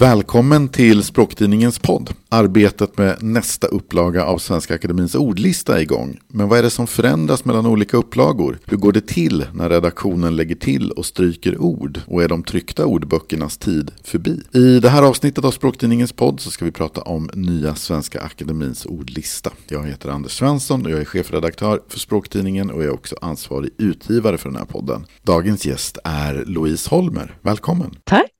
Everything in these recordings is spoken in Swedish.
Välkommen till Språktidningens podd. Arbetet med nästa upplaga av Svenska Akademins ordlista är igång. Men vad är det som förändras mellan olika upplagor? Hur går det till när redaktionen lägger till och stryker ord? Och är de tryckta ordböckernas tid förbi? I det här avsnittet av Språktidningens podd så ska vi prata om nya Svenska Akademins ordlista. Jag heter Anders Svensson och jag är chefredaktör för Språktidningen och jag är också ansvarig utgivare för den här podden. Dagens gäst är Louise Holmer. Välkommen! Tack!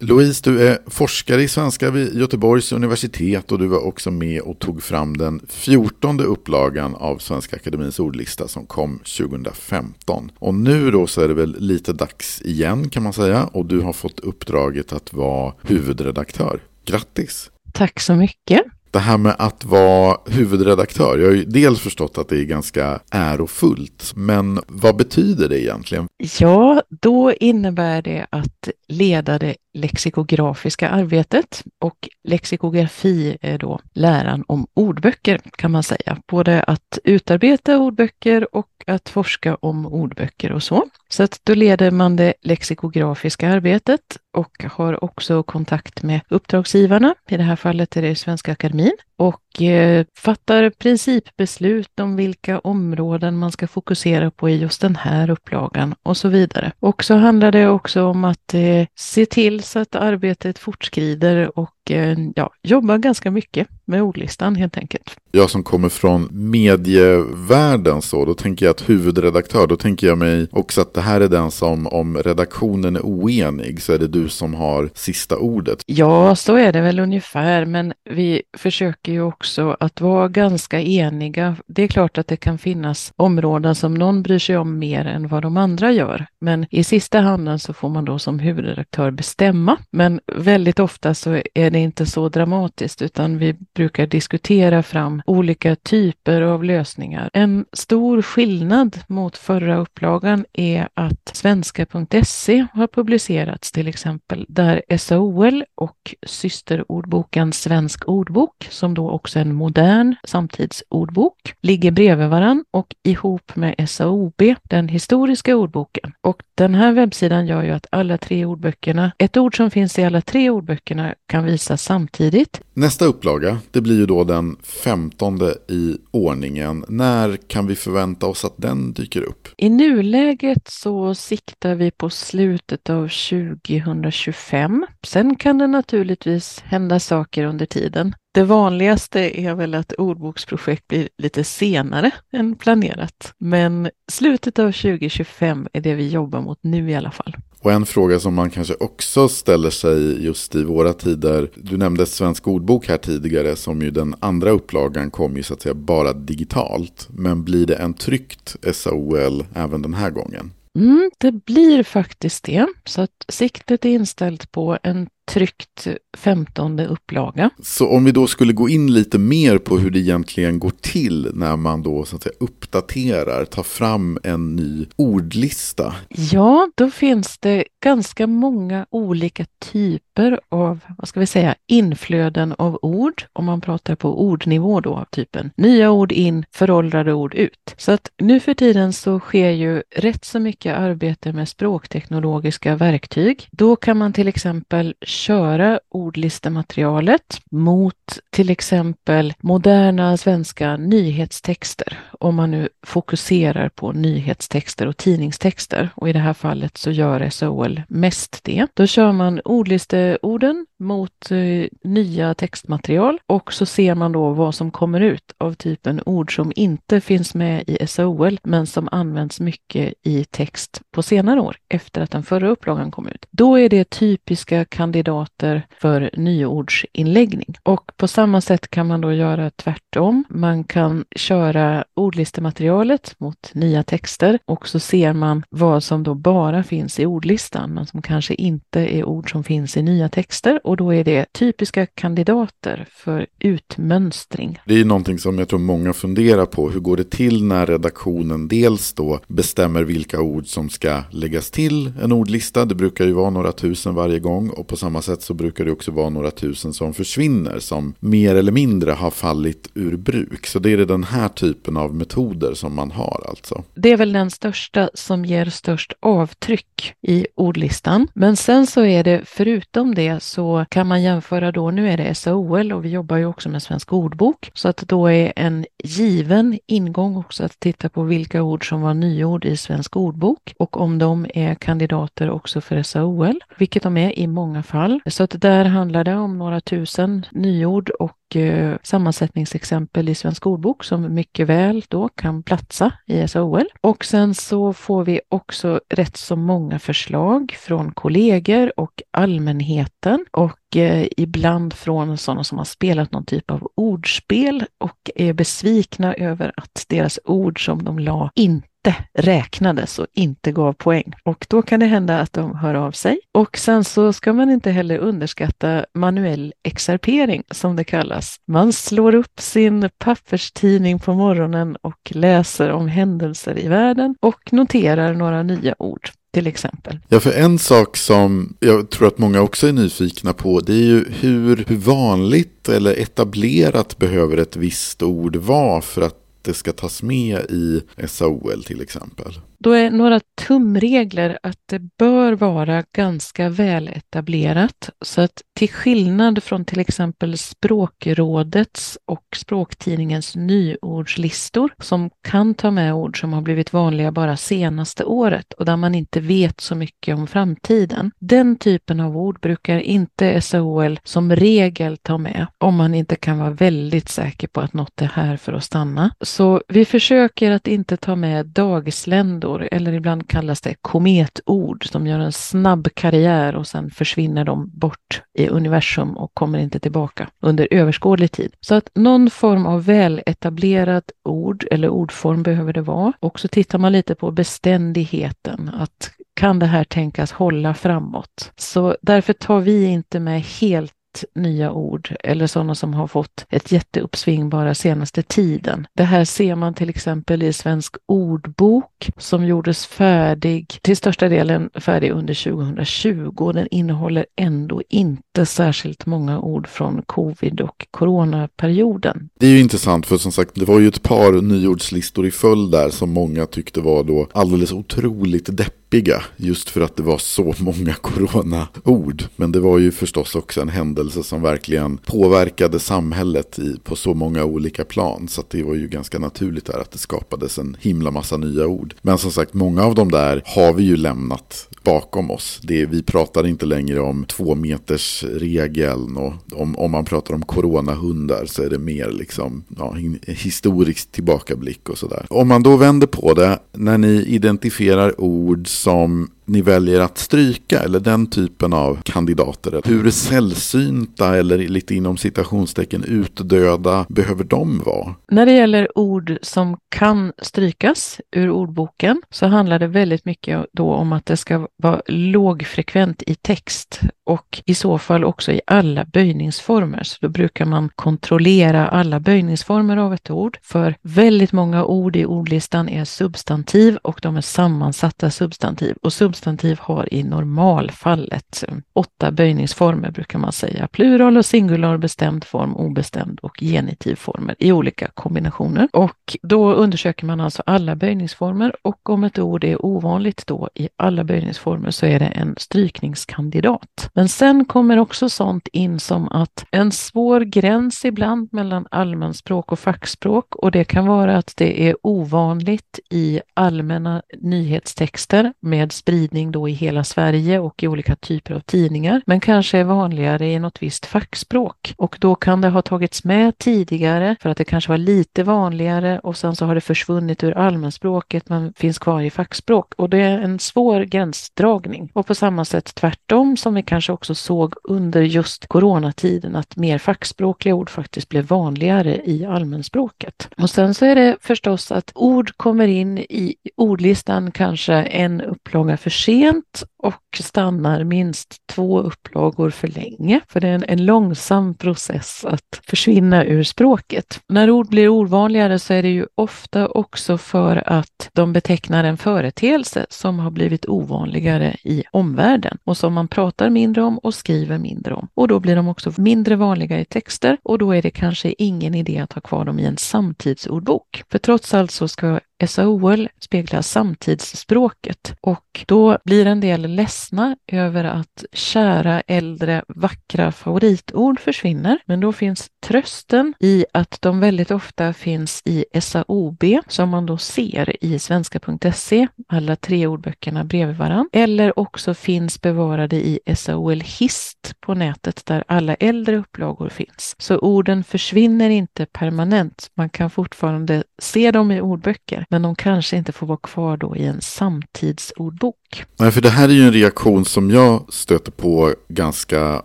Louise, du är forskare i svenska vid Göteborgs universitet och du var också med och tog fram den fjortonde upplagan av Svenska Akademins ordlista som kom 2015. Och nu då så är det väl lite dags igen kan man säga och du har fått uppdraget att vara huvudredaktör. Grattis! Tack så mycket! Det här med att vara huvudredaktör, jag har ju dels förstått att det är ganska ärofullt, men vad betyder det egentligen? Ja, då innebär det att leda det lexikografiska arbetet och lexikografi är då läran om ordböcker kan man säga. Både att utarbeta ordböcker och att forska om ordböcker och så. Så att då leder man det lexikografiska arbetet och har också kontakt med uppdragsgivarna. I det här fallet är det Svenska Akademin och eh, fattar principbeslut om vilka områden man ska fokusera på i just den här upplagan och så vidare. Och så handlar det också om att eh, se till så att arbetet fortskrider och eh, ja, jobbar ganska mycket med ordlistan helt enkelt. Jag som kommer från medievärlden så, då tänker jag att huvudredaktör, då tänker jag mig också att det här är den som om redaktionen är oenig så är det du som har sista ordet. Ja, så är det väl ungefär, men vi försöker ju också att vara ganska eniga. Det är klart att det kan finnas områden som någon bryr sig om mer än vad de andra gör, men i sista handen så får man då som huvudredaktör bestämma. Men väldigt ofta så är det inte så dramatiskt, utan vi brukar diskutera fram olika typer av lösningar. En stor skillnad mot förra upplagan är att svenska.se har publicerats till exempel, där SAOL och systerordboken Svensk ordbok, som då också är en modern samtidsordbok, ligger bredvid varann och ihop med SAOB, den historiska ordboken. Och den här webbsidan gör ju att alla tre ordböckerna, ett ord som finns i alla tre ordböckerna kan visas samtidigt. Nästa upplaga, det blir ju då den femtonde i ordningen. När kan vi förvänta oss att den dyker upp? I nuläget så siktar vi på slutet av 2025. Sen kan det naturligtvis hända saker under tiden. Det vanligaste är väl att ordboksprojekt blir lite senare än planerat. Men slutet av 2025 är det vi jobbar mot nu i alla fall. Och en fråga som man kanske också ställer sig just i våra tider. Du nämnde Svensk ordbok här tidigare som ju den andra upplagan kom ju så att säga bara digitalt. Men blir det en tryckt SAOL även den här gången? Mm, det blir faktiskt det. Så att siktet är inställt på en tryckt femtonde upplaga. Så om vi då skulle gå in lite mer på hur det egentligen går till när man då så att säga uppdaterar, tar fram en ny ordlista. Ja, då finns det ganska många olika typer av, vad ska vi säga, inflöden av ord. Om man pratar på ordnivå då av typen nya ord in, föråldrade ord ut. Så att nu för tiden så sker ju rätt så mycket arbete med språkteknologiska verktyg. Då kan man till exempel köra ordlistematerialet mot till exempel moderna svenska nyhetstexter. Om man nu fokuserar på nyhetstexter och tidningstexter och i det här fallet så gör SOL mest det. Då kör man ordlisteorden mot eh, nya textmaterial och så ser man då vad som kommer ut av typen ord som inte finns med i SOL men som används mycket i text på senare år efter att den förra upplagan kom ut. Då är det typiska kandidater för nyordsinläggning och på samma sätt kan man då göra tvärtom. Man kan köra ordlistematerialet mot nya texter och så ser man vad som då bara finns i ordlistan men som kanske inte är ord som finns i nya texter och då är det typiska kandidater för utmönstring. Det är någonting som jag tror många funderar på. Hur går det till när redaktionen dels då bestämmer vilka ord som ska läggas till en ordlista. Det brukar ju vara några tusen varje gång och på samma sätt så brukar det också vara några tusen som försvinner som mer eller mindre har fallit ur bruk. Så det är den här typen av metoder som man har alltså. Det är väl den största som ger störst avtryck i ordlistan. Men sen så är det förutom det så kan man jämföra då, nu är det SAOL och vi jobbar ju också med Svensk ordbok, så att då är en given ingång också att titta på vilka ord som var nyord i Svensk ordbok och om de är kandidater också för SAOL, vilket de är i många fall. Så att där handlar det om några tusen nyord och Eh, sammansättningsexempel i Svensk ordbok som mycket väl då kan platsa i SOL. Och sen så får vi också rätt så många förslag från kollegor och allmänheten och eh, ibland från sådana som har spelat någon typ av ordspel och är besvikna över att deras ord som de la inte inte räknades och inte gav poäng. Och då kan det hända att de hör av sig. Och sen så ska man inte heller underskatta manuell exerpering som det kallas. Man slår upp sin papperstidning på morgonen och läser om händelser i världen och noterar några nya ord till exempel. Ja, för en sak som jag tror att många också är nyfikna på det är ju hur, hur vanligt eller etablerat behöver ett visst ord vara för att det ska tas med i SAOL till exempel. Då är några tumregler att det bör vara ganska väletablerat. så att till skillnad från till exempel Språkrådets och Språktidningens nyordslistor som kan ta med ord som har blivit vanliga bara senaste året och där man inte vet så mycket om framtiden. Den typen av ord brukar inte SAOL som regel ta med om man inte kan vara väldigt säker på att något är här för att stanna. Så vi försöker att inte ta med dagsländor kometor eller ibland kallas det kometord som gör en snabb karriär och sen försvinner de bort i universum och kommer inte tillbaka under överskådlig tid. Så att någon form av väletablerat ord eller ordform behöver det vara. Och så tittar man lite på beständigheten, att kan det här tänkas hålla framåt? Så därför tar vi inte med helt nya ord eller sådana som har fått ett jätteuppsving bara senaste tiden. Det här ser man till exempel i Svensk ordbok som gjordes färdig, till största delen färdig under 2020 den innehåller ändå inte särskilt många ord från covid och coronaperioden. Det är ju intressant för som sagt det var ju ett par nyordslistor i följd där som många tyckte var då alldeles otroligt deppiga just för att det var så många coronaord. Men det var ju förstås också en händelse händelse som verkligen påverkade samhället i, på så många olika plan. Så det var ju ganska naturligt där att det skapades en himla massa nya ord. Men som sagt, många av de där har vi ju lämnat bakom oss. Det, vi pratar inte längre om två meters regeln och om, om man pratar om coronahundar så är det mer liksom ja, historisk tillbakablick och sådär. Om man då vänder på det, när ni identifierar ord som ni väljer att stryka eller den typen av kandidater? Hur sällsynta eller lite inom citationstecken utdöda behöver de vara? När det gäller ord som kan strykas ur ordboken så handlar det väldigt mycket då om att det ska vara lågfrekvent i text och i så fall också i alla böjningsformer. Så då brukar man kontrollera alla böjningsformer av ett ord. För väldigt många ord i ordlistan är substantiv och de är sammansatta substantiv. Och substantiv har i normalfallet eh, åtta böjningsformer brukar man säga. Plural och singular, bestämd form, obestämd och genitivformer i olika kombinationer. Och då undersöker man alltså alla böjningsformer och om ett ord är ovanligt då i alla böjningsformer så är det en strykningskandidat. Men sen kommer också sånt in som att en svår gräns ibland mellan allmänspråk och fackspråk och det kan vara att det är ovanligt i allmänna nyhetstexter med spridning då i hela Sverige och i olika typer av tidningar, men kanske är vanligare i något visst fackspråk. Och då kan det ha tagits med tidigare för att det kanske var lite vanligare och sen så har det försvunnit ur allmänspråket men finns kvar i fackspråk och det är en svår gränsdragning. Och på samma sätt tvärtom som vi kanske också såg under just coronatiden att mer fackspråkliga ord faktiskt blev vanligare i allmänspråket. Och sen så är det förstås att ord kommer in i ordlistan kanske en upplaga för sent och stannar minst två upplagor för länge, för det är en, en långsam process att försvinna ur språket. När ord blir ovanligare så är det ju ofta också för att de betecknar en företeelse som har blivit ovanligare i omvärlden och som man pratar mindre mindre om och skriver mindre om. Och då blir de också mindre vanliga i texter och då är det kanske ingen idé att ha kvar dem i en samtidsordbok. För trots allt så ska SAOL speglar samtidsspråket och då blir en del ledsna över att kära äldre vackra favoritord försvinner. Men då finns trösten i att de väldigt ofta finns i SAOB som man då ser i svenska.se, alla tre ordböckerna bredvid varann, eller också finns bevarade i SAOL Hist på nätet där alla äldre upplagor finns. Så orden försvinner inte permanent. Man kan fortfarande se dem i ordböcker, men de kanske inte får vara kvar då i en samtidsordbok. Nej, för det här är ju en reaktion som jag stöter på ganska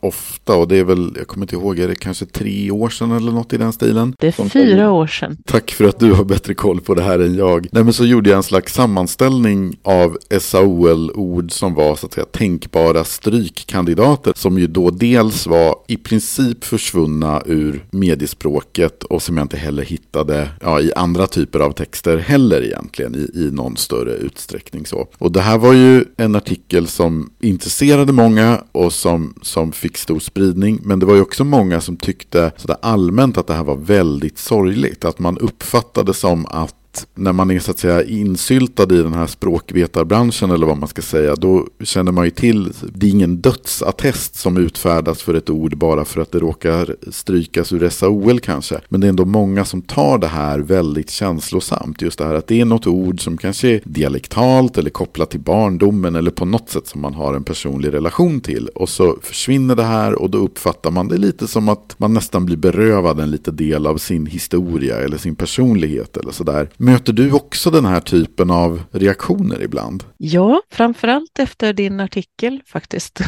ofta och det är väl, jag kommer inte ihåg, är det kanske tre år sedan eller något i den stilen? Det är Som- fyra år sedan. Tack för att du har bättre koll på det här än jag. Nej men så gjorde jag en slags sammanställning av SAOL-ord som var så att säga tänkbara strykkandidater. Som ju då dels var i princip försvunna ur mediespråket och som jag inte heller hittade ja, i andra typer av texter heller egentligen i, i någon större utsträckning. Så. Och det här var ju en artikel som intresserade många och som, som fick stor spridning. Men det var ju också många som tyckte sådär allmänt att det här var väldigt sorgligt. Att man uppfattade som att när man är så att säga insyltad i den här språkvetarbranschen eller vad man ska säga, då känner man ju till, det är ingen dödsattest som utfärdas för ett ord bara för att det råkar strykas ur SAOL kanske. Men det är ändå många som tar det här väldigt känslosamt, just det här att det är något ord som kanske är dialektalt eller kopplat till barndomen eller på något sätt som man har en personlig relation till. Och så försvinner det här och då uppfattar man det lite som att man nästan blir berövad en liten del av sin historia eller sin personlighet eller sådär. Möter du också den här typen av reaktioner ibland? Ja, framförallt efter din artikel faktiskt.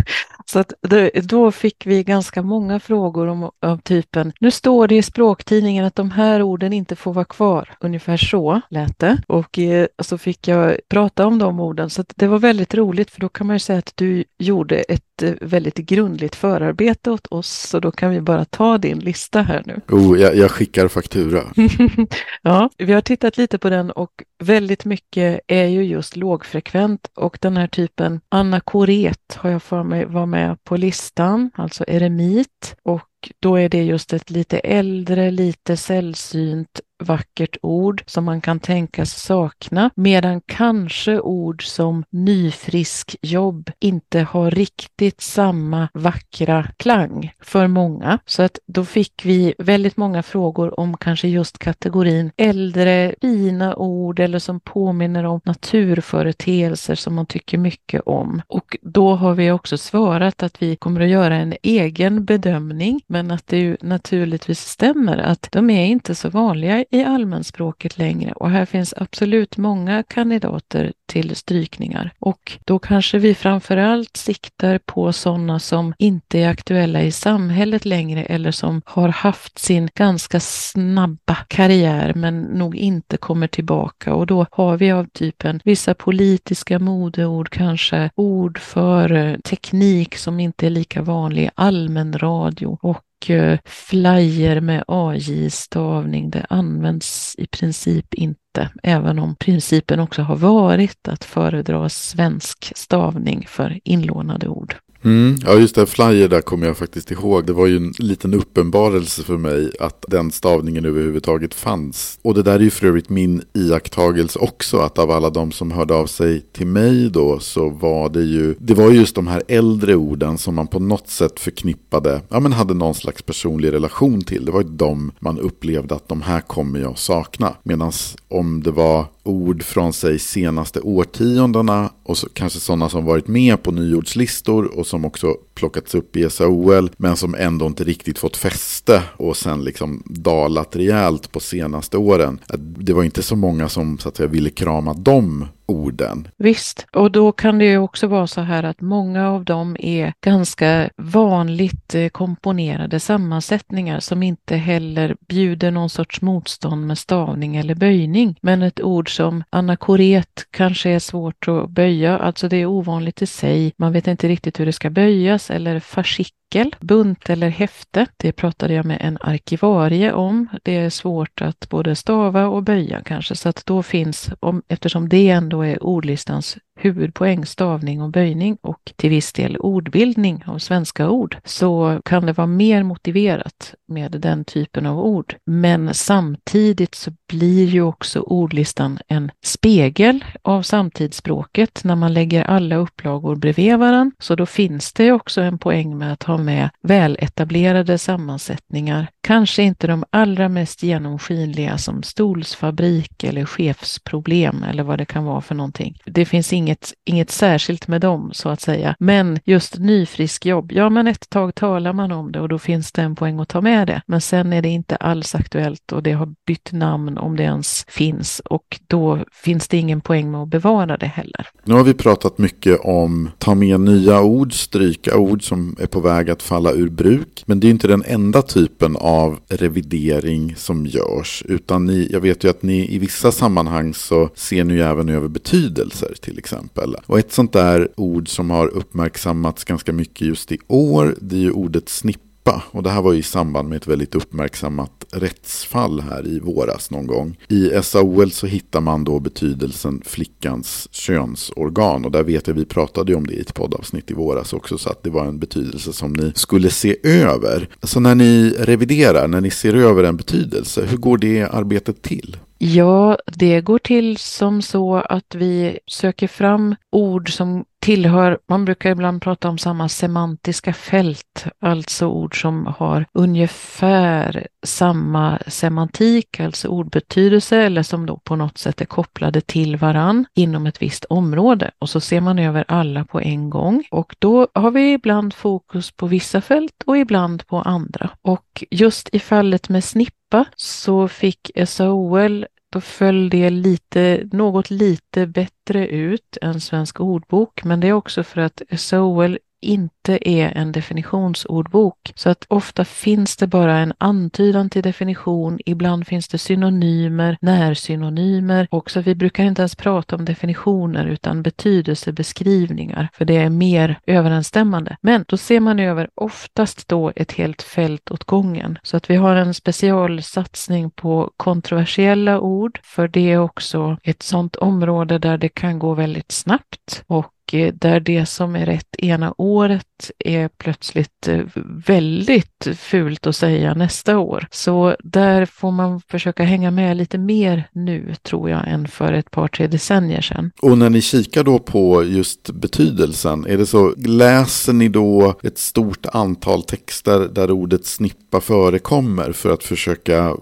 Så att det, då fick vi ganska många frågor om, av typen, nu står det i språktidningen att de här orden inte får vara kvar. Ungefär så lät det. Och eh, så fick jag prata om de orden. Så att det var väldigt roligt för då kan man ju säga att du gjorde ett eh, väldigt grundligt förarbete åt oss. Så då kan vi bara ta din lista här nu. Oh, jag, jag skickar faktura. ja, vi har tittat lite på den och väldigt mycket är ju just lågfrekvent och den här typen anakoret har jag för mig var med på listan, alltså eremit och då är det just ett lite äldre, lite sällsynt vackert ord som man kan tänkas sakna, medan kanske ord som nyfrisk jobb inte har riktigt samma vackra klang för många. Så att då fick vi väldigt många frågor om kanske just kategorin äldre fina ord eller som påminner om naturföreteelser som man tycker mycket om. Och då har vi också svarat att vi kommer att göra en egen bedömning, men att det ju naturligtvis stämmer att de är inte så vanliga i allmänspråket längre. Och här finns absolut många kandidater till strykningar. Och då kanske vi framförallt siktar på sådana som inte är aktuella i samhället längre eller som har haft sin ganska snabba karriär men nog inte kommer tillbaka. Och då har vi av typen vissa politiska modeord kanske, ord för teknik som inte är lika vanlig allmän radio och flyer med AJ-stavning. Det används i princip inte, även om principen också har varit att föredra svensk stavning för inlånade ord. Mm, ja, just det. Flyer där kommer jag faktiskt ihåg. Det var ju en liten uppenbarelse för mig att den stavningen överhuvudtaget fanns. Och det där är ju för övrigt min iakttagelse också. Att av alla de som hörde av sig till mig då så var det ju. Det var just de här äldre orden som man på något sätt förknippade. Ja men hade någon slags personlig relation till. Det var ju de man upplevde att de här kommer jag sakna. Medan om det var ord från sig senaste årtiondena och så, kanske sådana som varit med på nyordslistor och som också plockats upp i SAOL men som ändå inte riktigt fått fäste och sen liksom dalat rejält på senaste åren. Det var inte så många som så att säga ville krama de orden. Visst, och då kan det ju också vara så här att många av dem är ganska vanligt eh, komponerade sammansättningar som inte heller bjuder någon sorts motstånd med stavning eller böjning. Men ett ord som anakoret kanske är svårt att böja, alltså det är ovanligt i sig. Man vet inte riktigt hur det ska böjas eller fascikel, bunt eller häfte. Det pratade jag med en arkivarie om. Det är svårt att både stava och böja kanske, så att då finns, om, eftersom det ändå är ordlistans huvudpoäng, stavning och böjning och till viss del ordbildning av svenska ord så kan det vara mer motiverat med den typen av ord. Men samtidigt så blir ju också ordlistan en spegel av samtidsspråket när man lägger alla upplagor bredvid varandra. Så då finns det också en poäng med att ha med väletablerade sammansättningar. Kanske inte de allra mest genomskinliga som stolsfabrik eller chefsproblem eller vad det kan vara för någonting. Det finns inget, inget särskilt med dem så att säga. Men just nyfriskjobb, ja men ett tag talar man om det och då finns det en poäng att ta med det. Men sen är det inte alls aktuellt och det har bytt namn om det ens finns och då finns det ingen poäng med att bevara det heller. Nu har vi pratat mycket om ta med nya ord, stryka ord som är på väg att falla ur bruk. Men det är inte den enda typen av revidering som görs utan ni, jag vet ju att ni i vissa sammanhang så ser ni ju även över betydelser till exempel. Och ett sånt där ord som har uppmärksammats ganska mycket just i år det är ju ordet snipp och det här var i samband med ett väldigt uppmärksammat rättsfall här i våras någon gång. I SAOL så hittar man då betydelsen flickans könsorgan och där vet jag vi pratade ju om det i ett poddavsnitt i våras också så att det var en betydelse som ni skulle se över. Så när ni reviderar, när ni ser över en betydelse, hur går det arbetet till? Ja, det går till som så att vi söker fram ord som tillhör, man brukar ibland prata om samma semantiska fält, alltså ord som har ungefär samma semantik, alltså ordbetydelse eller som då på något sätt är kopplade till varann inom ett visst område. Och så ser man över alla på en gång och då har vi ibland fokus på vissa fält och ibland på andra. Och just i fallet med snippa så fick SAOL då föll det lite, något lite bättre ut än Svensk ordbok, men det är också för att SOL inte är en definitionsordbok. Så att ofta finns det bara en antydan till definition. Ibland finns det synonymer, närsynonymer. och så vi brukar inte ens prata om definitioner utan betydelsebeskrivningar, för det är mer överensstämmande. Men då ser man över oftast då ett helt fält åt gången. Så att vi har en specialsatsning på kontroversiella ord, för det är också ett sådant område där det kan gå väldigt snabbt och Eh, där det som är rätt ena året är plötsligt eh, väldigt fult att säga nästa år. Så där får man försöka hänga med lite mer nu tror jag än för ett par, tre decennier sedan. Och när ni kikar då på just betydelsen, är det så, läser ni då ett stort antal texter där ordet snippa förekommer för att försöka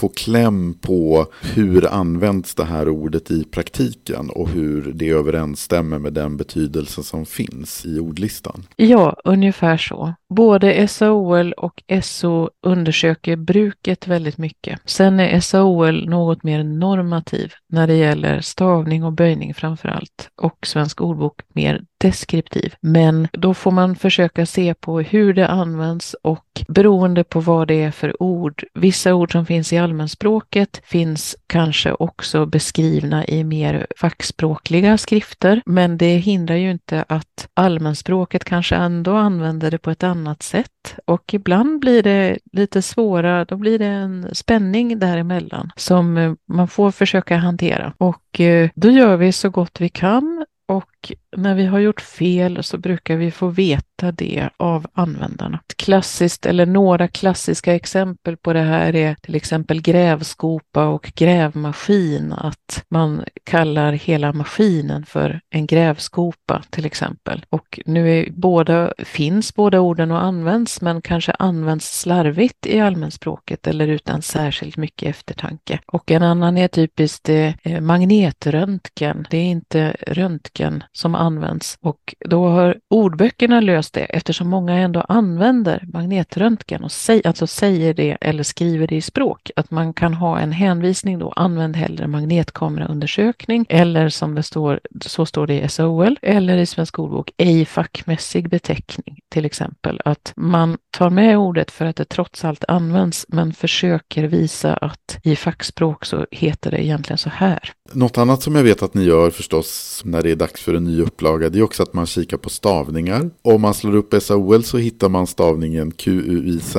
få kläm på hur används det här ordet i praktiken och hur det överensstämmer med den betydelse som finns i ordlistan? Ja, ungefär så. Både SAOL och SO undersöker bruket väldigt mycket. Sen är SAOL något mer normativ när det gäller stavning och böjning framför allt och Svensk ordbok mer deskriptiv. Men då får man försöka se på hur det används och beroende på vad det är för ord. Vissa ord som finns i allmänspråket finns kanske också beskrivna i mer fackspråkliga skrifter, men det hindrar ju inte att allmänspråket kanske ändå använder det på ett annat sätt och ibland blir det lite svåra, då blir det en spänning däremellan som eh, man får försöka hantera och eh, då gör vi så gott vi kan och när vi har gjort fel så brukar vi få veta det av användarna. Ett klassiskt eller några klassiska exempel på det här är till exempel grävskopa och grävmaskin. Att man kallar hela maskinen för en grävskopa till exempel. Och nu är båda, finns båda orden och används men kanske används slarvigt i allmänspråket eller utan särskilt mycket eftertanke. Och en annan är typiskt eh, magnetröntgen. Det är inte röntgen som används och då har ordböckerna löst det eftersom många ändå använder magnetröntgen och säg, alltså säger det eller skriver det i språk. Att man kan ha en hänvisning då, använd hellre magnetkameraundersökning eller som det står, så står det i SOL eller i Svensk ordbok, ej fackmässig beteckning till exempel. Att man tar med ordet för att det trots allt används men försöker visa att i fackspråk så heter det egentligen så här. Något annat som jag vet att ni gör förstås när det är dags för en ny upplaga det är också att man kikar på stavningar. Om man slår upp SAOL så hittar man stavningen QUIZ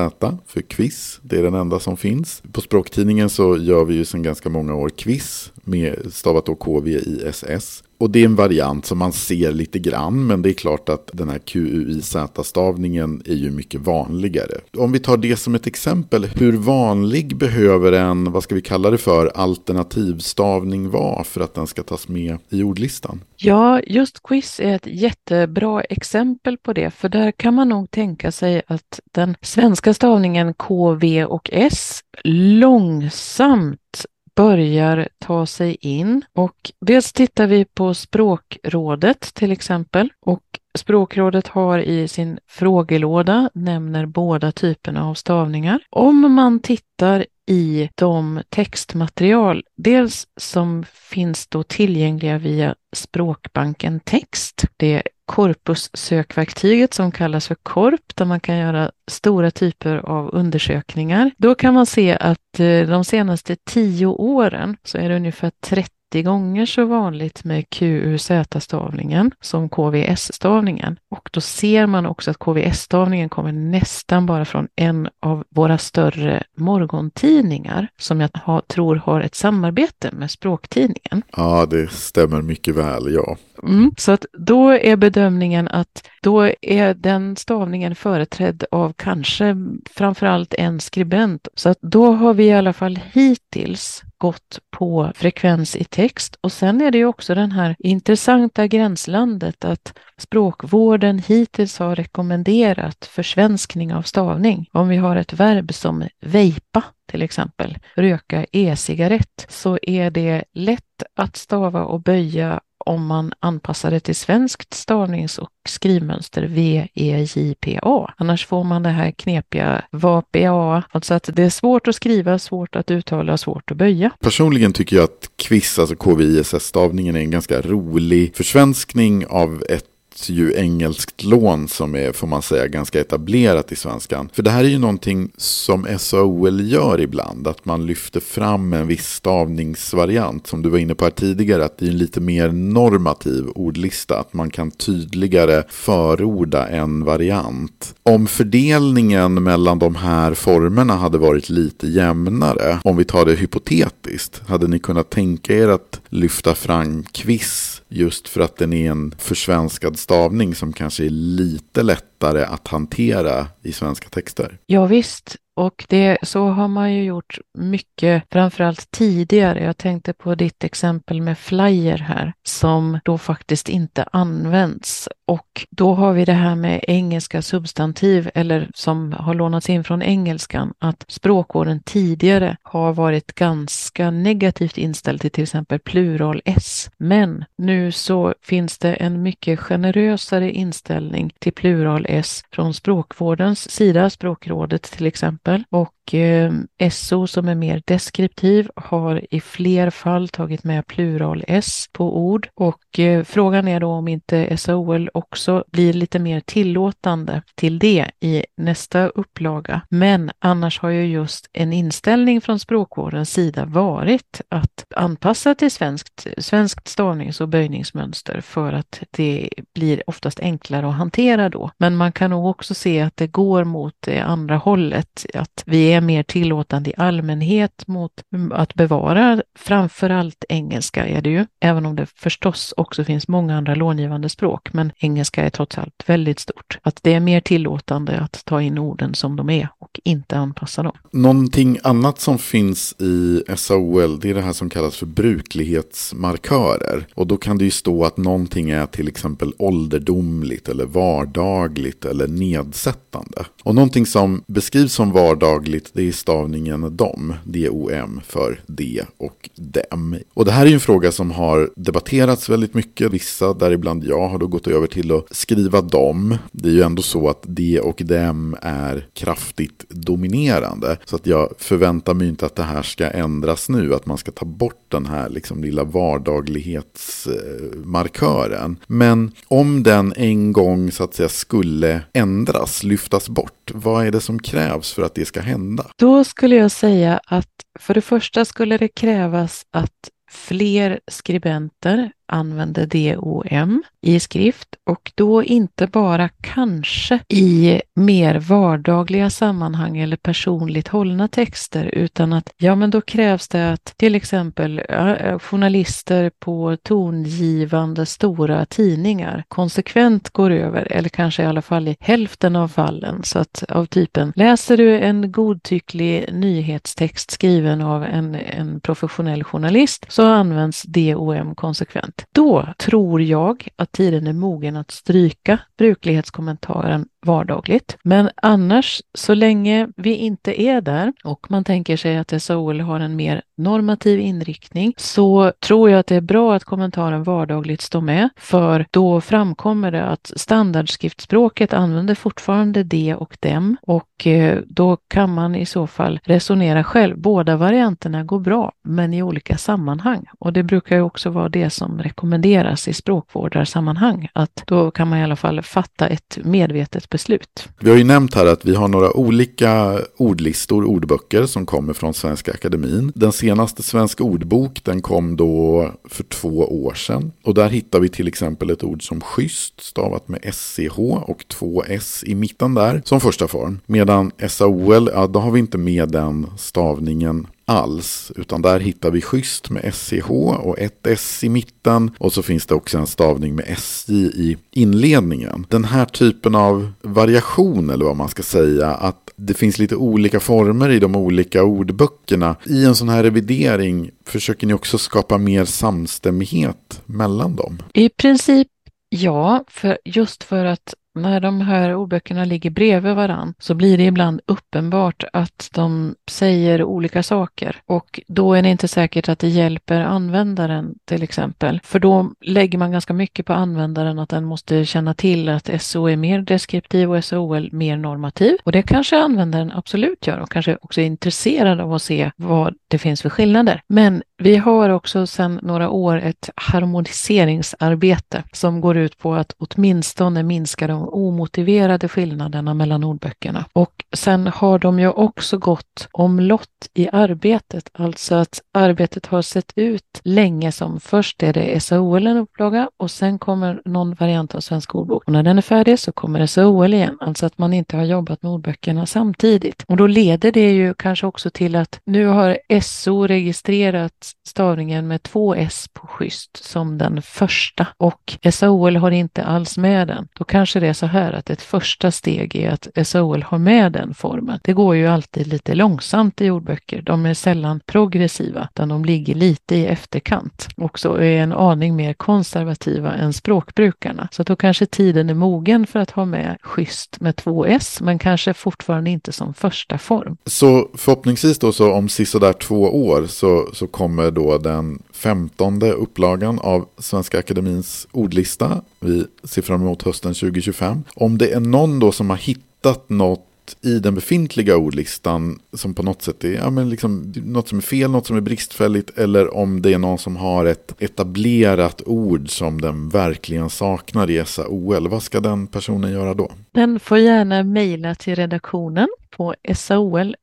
för quiz. Det är den enda som finns. På språktidningen så gör vi ju sedan ganska många år quiz med stavat då KVISS. Och det är en variant som man ser lite grann, men det är klart att den här QUIZ-stavningen är ju mycket vanligare. Om vi tar det som ett exempel, hur vanlig behöver en, vad ska vi kalla det för, alternativstavning vara för att den ska tas med i ordlistan? Ja, just quiz är ett jättebra exempel på det, för där kan man nog tänka sig att den svenska stavningen K, V och S långsamt börjar ta sig in och dels tittar vi på språkrådet till exempel och Språkrådet har i sin frågelåda nämner båda typerna av stavningar. Om man tittar i de textmaterial, dels som finns då tillgängliga via Språkbanken Text. Det är korpussökverktyget som kallas för KORP där man kan göra stora typer av undersökningar. Då kan man se att eh, de senaste tio åren så är det ungefär 30 30 gånger så vanligt med QUZ-stavningen som KVS-stavningen. Och då ser man också att KVS-stavningen kommer nästan bara från en av våra större morgontidningar som jag har, tror har ett samarbete med Språktidningen. Ja, det stämmer mycket väl, ja. Mm, så att då är bedömningen att då är den stavningen företrädd av kanske framförallt en skribent. Så att då har vi i alla fall hittills gått på frekvens i text och sen är det ju också den här intressanta gränslandet att språkvården hittills har rekommenderat försvenskning av stavning. Om vi har ett verb som vejpa till exempel, röka e-cigarett, så är det lätt att stava och böja om man anpassar det till svenskt stavnings och skrivmönster V-E-J-P-A. Annars får man det här knepiga VAPA, alltså att det är svårt att skriva, svårt att uttala, svårt att böja. Personligen tycker jag att KVIS, alltså KVISS-stavningen, är en ganska rolig försvenskning av ett ju engelskt lån som är, får man säga, ganska etablerat i svenskan. För det här är ju någonting som SAOL gör ibland, att man lyfter fram en viss stavningsvariant. Som du var inne på här tidigare, att det är en lite mer normativ ordlista, att man kan tydligare förorda en variant. Om fördelningen mellan de här formerna hade varit lite jämnare, om vi tar det hypotetiskt, hade ni kunnat tänka er att lyfta fram quiz Just för att den är en försvenskad stavning som kanske är lite lättare att hantera i svenska texter. Ja, visst, och det, så har man ju gjort mycket, framförallt tidigare. Jag tänkte på ditt exempel med flyer här, som då faktiskt inte används. Och då har vi det här med engelska substantiv, eller som har lånats in från engelskan, att språkvården tidigare har varit ganska negativt inställd till till exempel plural s. Men nu så finns det en mycket generösare inställning till plural s från språkvårdens sida, språkrådet till exempel exempel. Och eh, SO som är mer deskriptiv har i fler fall tagit med plural S på ord och eh, frågan är då om inte SOL också blir lite mer tillåtande till det i nästa upplaga. Men annars har ju just en inställning från språkvårdens sida varit att anpassa till svenskt, svenskt stavnings och böjningsmönster för att det blir oftast enklare att hantera då. Men man kan nog också se att det går mot det andra hållet, att vi är mer tillåtande i allmänhet mot att bevara framförallt engelska är det ju, även om det förstås också finns många andra långivande språk, men engelska är trots allt väldigt stort. Att det är mer tillåtande att ta in orden som de är och inte anpassa dem. Någonting annat som finns i SAOL, det är det här som kallas för bruklighetsmarkörer. Och då kan det ju stå att någonting är till exempel ålderdomligt eller vardagligt eller nedsättande. Och någonting som beskrivs som vardagligt, det är stavningen dom, D-O-M för D och dem. Och det här är ju en fråga som har debatterats väldigt mycket. Vissa, däribland jag, har då gått över till att skriva dom. Det är ju ändå så att D och dem är kraftigt dominerande. Så att jag förväntar mig inte att det här ska ändras nu, att man ska ta bort den här liksom lilla vardaglighetsmarkören. Men om den en gång så att säga skulle ändras, lyftas bort, vad är det som krävs för att det ska hända? Då skulle jag säga att för det första skulle det krävas att fler skribenter använder DOM i skrift och då inte bara kanske i mer vardagliga sammanhang eller personligt hållna texter utan att ja men då krävs det att till exempel eh, journalister på tongivande stora tidningar konsekvent går över eller kanske i alla fall i hälften av fallen så att av typen läser du en godtycklig nyhetstext skriven av en, en professionell journalist så används DOM konsekvent. Då tror jag att tiden är mogen att stryka bruklighetskommentaren vardagligt. Men annars, så länge vi inte är där och man tänker sig att SAOL har en mer normativ inriktning så tror jag att det är bra att kommentaren vardagligt står med för då framkommer det att standardskriftspråket använder fortfarande det och dem och eh, då kan man i så fall resonera själv. Båda varianterna går bra men i olika sammanhang och det brukar ju också vara det som rekommenderas i språkvårdarsammanhang att då kan man i alla fall fatta ett medvetet beslut. Vi har ju nämnt här att vi har några olika ordlistor, ordböcker som kommer från Svenska Akademin. Den senaste Svensk ordbok den kom då för två år sedan. Och där hittar vi till exempel ett ord som schysst stavat med SCH och två S i mitten där som första form. Medan SAOL, ja då har vi inte med den stavningen alls. Utan där hittar vi schysst med SCH och ett S i mitten. Och så finns det också en stavning med SJ i inledningen. Den här typen av variation eller vad man ska säga. Att det finns lite olika former i de olika ordböckerna. I en sån här revidering försöker ni också skapa mer samstämmighet mellan dem? I princip Ja, för just för att när de här ordböckerna ligger bredvid varann så blir det ibland uppenbart att de säger olika saker och då är det inte säkert att det hjälper användaren till exempel. För då lägger man ganska mycket på användaren att den måste känna till att SO är mer deskriptiv och SOL mer normativ. Och det kanske användaren absolut gör och kanske också är intresserad av att se vad det finns för skillnader. Men vi har också sedan några år ett harmoniseringsarbete som går ut på att åtminstone minska de omotiverade skillnaderna mellan ordböckerna. Och sen har de ju också gått omlott i arbetet, alltså att arbetet har sett ut länge som först är det SAOL en upplaga och sen kommer någon variant av Svensk ordbok. Och när den är färdig så kommer SAOL igen, alltså att man inte har jobbat med ordböckerna samtidigt. Och då leder det ju kanske också till att nu har SO registrerat stavningen med två S på schysst som den första och SAOL har inte alls med den. Då kanske det är så här att ett första steg är att SAOL har med den formen. Det går ju alltid lite långsamt i ordböcker. De är sällan progressiva utan de ligger lite i efterkant och så är en aning mer konservativa än språkbrukarna. Så då kanske tiden är mogen för att ha med schysst med två S men kanske fortfarande inte som första form. Så förhoppningsvis då så om sisådär två år så, så kommer då den femtonde upplagan av Svenska Akademins ordlista. Vi ser fram emot hösten 2025. Om det är någon då som har hittat något i den befintliga ordlistan som på något sätt är ja, men liksom, något som är fel, något som är bristfälligt eller om det är någon som har ett etablerat ord som den verkligen saknar i SAOL. Vad ska den personen göra då? Den får gärna mejla till redaktionen på saol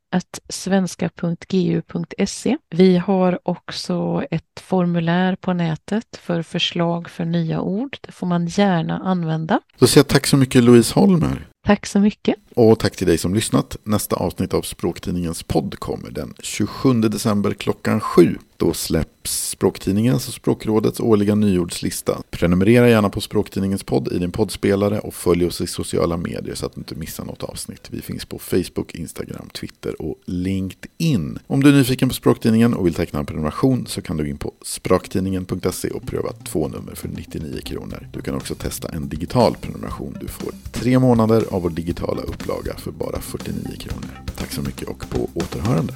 svenska.gu.se. Vi har också ett formulär på nätet för förslag för nya ord. Det får man gärna använda. Då säger jag tack så mycket Louise Holmer. Tack så mycket. Och tack till dig som lyssnat. Nästa avsnitt av Språktidningens podd kommer den 27 december klockan 7. Då släpps Språktidningens och Språkrådets årliga nyordslista. Prenumerera gärna på Språktidningens podd i din poddspelare och följ oss i sociala medier så att du inte missar något avsnitt. Vi finns på Facebook, Instagram, Twitter och LinkedIn. Om du är nyfiken på Språktidningen och vill teckna en prenumeration så kan du gå in på spraktidningen.se och pröva två nummer för 99 kronor. Du kan också testa en digital prenumeration. Du får tre månader av vår digitala upplaga för bara 49 kronor. Tack så mycket och på återhörande.